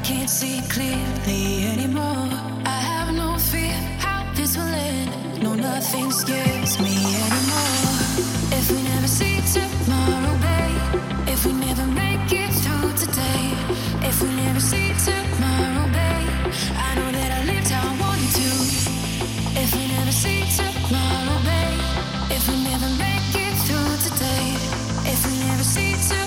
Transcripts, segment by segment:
I can't see clearly anymore. I have no fear how this will end. No, nothing scares me anymore. If we never see tomorrow, babe. If we never make it through today. If we never see tomorrow, babe. I know that I lived how I wanted to. If we never see tomorrow, babe. If we never make it through today. If we never see tomorrow.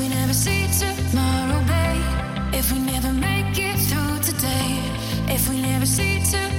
If we never see tomorrow.